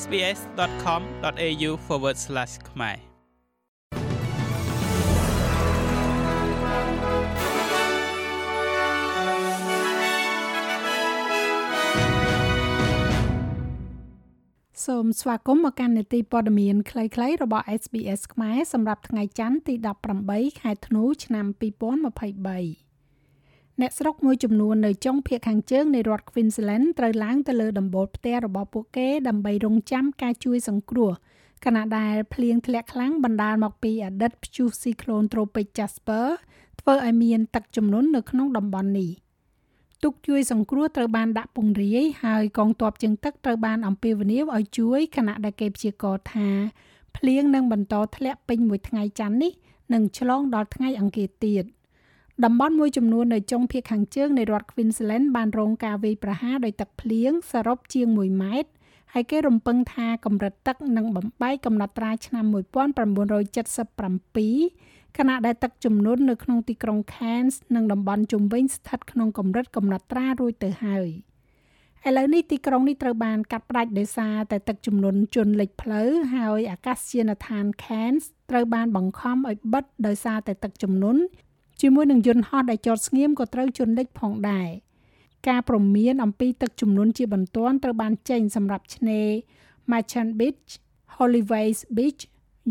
sbs.com.au/ ខ្មែរសូមស្វាគមន៍មកកាន់នេតិព័ត៌មានខ្លីៗរបស់ SBS ខ្មែរសម្រាប់ថ្ងៃច័ន្ទទី18ខែធ្នូឆ្នាំ2023 អ្នកស្រុកមួយចំនួននៅចុងភាគខាងជើងនៃរដ្ឋ Queensland ត្រូវឡើងទៅលើដំបូលផ្ទះរបស់ពួកគេដើម្បីរងចាំការជួយសង្គ្រោះខណៈដែលភ្លៀងធ្លាក់ខ្លាំងបណ្ដាលមកពីអតីតព្យុះស៊ីក្លូនត្រូពិក Jasper ធ្វើឲ្យមានទឹកជំនន់នៅក្នុងតំបន់នេះទូកជួយសង្គ្រោះត្រូវបានដាក់ពង្រាយហើយកងទ័ពជើងទឹកត្រូវបានអំពាវនាវឲ្យជួយខណៈដែលគេព្យាករណ៍ថាភ្លៀងនឹងបន្តធ្លាក់ពេញមួយថ្ងៃច័ន្ទនេះនិងឆ្លងដល់ថ្ងៃអង្គារទៀត។ តំបន់មួយចំនួននៅចុងភាគខាងជើងនៃរដ្ឋ Queensland បានរងការវាយប្រហារដោយទឹកភ្លៀងសរុបជាង1ម៉ែត្រហើយគេរំពឹងថាកម្រិតទឹកនឹងបំបែកកំណត់ត្រាឆ្នាំ1977ខណៈដែលទឹកជំនន់នៅក្នុងទីក្រុង Cairns និងតំបន់ជុំវិញស្ថិតក្នុងកម្រិតកំណត់ត្រារួចទៅហើយឥឡូវនេះទីក្រុងនេះត្រូវបានកាត់ផ្តាច់ដោយសារតែទឹកជំនន់ជន់លិចផ្លូវហើយអាកាសយានដ្ឋាន Cairns ត្រូវបានបង្ខំឲ្យបិទដោយសារតែទឹកជំនន់ ជាមួយនឹងយន្តហោះដែលចតស្ងៀមក៏ត្រូវជន់លិចផងដែរការព្រមានអំពីទឹកជំនន់ជាបន្ទាន់ត្រូវបានចេញសម្រាប់ឆ្នេរ Merchant Beach, Hollyoaks Beach,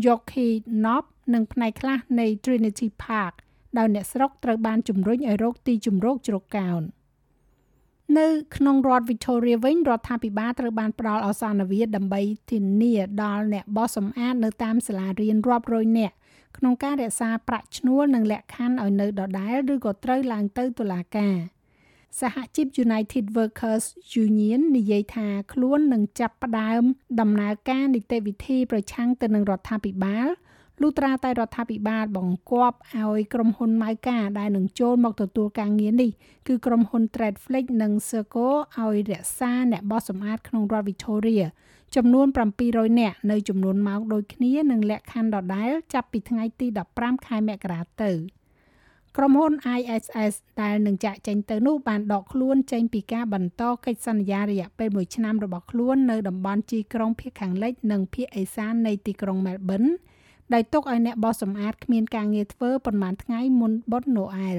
Yorkie Knob និងផ្នែកខ្លះនៃ Trinity Park ដោយអ្នកស្រុកត្រូវបានជំរុញឲ្យរកទីជម្រកជ្រកកោននៅក្នុងរដ្ឋ Victoria វិញរដ្ឋាភិបាលត្រូវបានផ្ដល់ឱសានវិទ្យដើម្បីធានាដល់អ្នកបោះសម្អាតនៅតាមសាលារៀនរាប់រយនាក់ ក្នុងការរក្សាប្រាក់ឈ្នួលនិងលក្ខខណ្ឌឲ្យនៅដដែលឬក៏ត្រូវឡើងទៅតុលាការសហជីព United Workers Union និយាយថាខ្លួននឹងចាប់ផ្ដើមដំណើរការនីតិវិធីប្រឆាំងទៅនឹងរដ្ឋាភិបាល លុះត្រាតែរដ្ឋាភិបាលបង្គាប់ឲ្យក្រុមហ៊ុនម៉ៅការដែលនឹងចូលមកទទួលការងារនេះគឺក្រុមហ៊ុន Tradeflix និង Serco ឲ្យរក្សាអ្នកបោះសម្អាតក្នុងរដ្ឋ Victoria ចំនួន700នាក់នៅចំនួនម៉ោងដូចគ្នានឹងលក្ខខណ្ឌដដែលចាប់ពីថ្ងៃទី15ខែមករាទៅក្រុមហ៊ុន ISS ដែលនឹងចាក់ចេញទៅនោះបានដកខ្លួនចេញពីការបន្តកិច្ចសន្យារយៈពេល1ឆ្នាំរបស់ខ្លួននៅតំបន់ជីក្រុងភាគខាងលិចនិងភាគឦសាននៃទីក្រុង Melbourne ដែលទុកឲ្យអ្នកបោសសម្អាតគ្មានការងារធ្វើប្រហែលថ្ងៃមុនបុណ្យណូអែល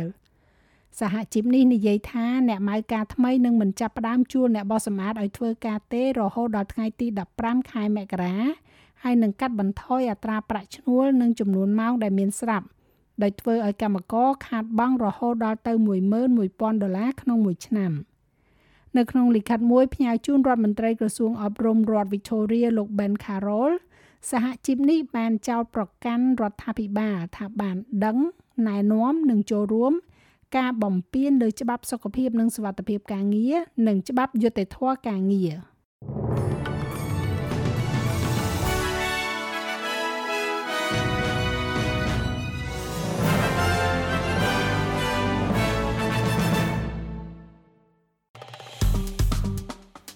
សហជីពនេះនិយាយថាអ្នកម៉ៅការថ្មីនឹងមិនចាប់ផ្ដើមជួលអ្នកបោសសម្អាតឲ្យធ្វើការទេរហូតដល់ថ្ងៃទី15ខែមករាហើយនឹងកាត់បន្ថយអត្រាប្រាក់ឈ្នួលនិងចំនួនម៉ោងដែលមានស្រាប់ដោយធ្វើឲ្យកម្មករខាតបង់រហូតដល់ទៅ11000ដុល្លារក្នុងមួយឆ្នាំនៅក្នុងលិខិតមួយផ្ញើជូនរដ្ឋមន្ត្រីក្រសួងអប់រំរដ្ឋ Victoria លោក Ben Carroll សហជីពនេះបានចោទប្រកាន់រដ្ឋាភិបាលថាបានដឹងណែនាំនិងចូលរួមការបំពានលើច្បាប់សុខភាពនិងសុវត្ថិភាពការងារនិងច្បាប់យុត្តិធម៌ការងារ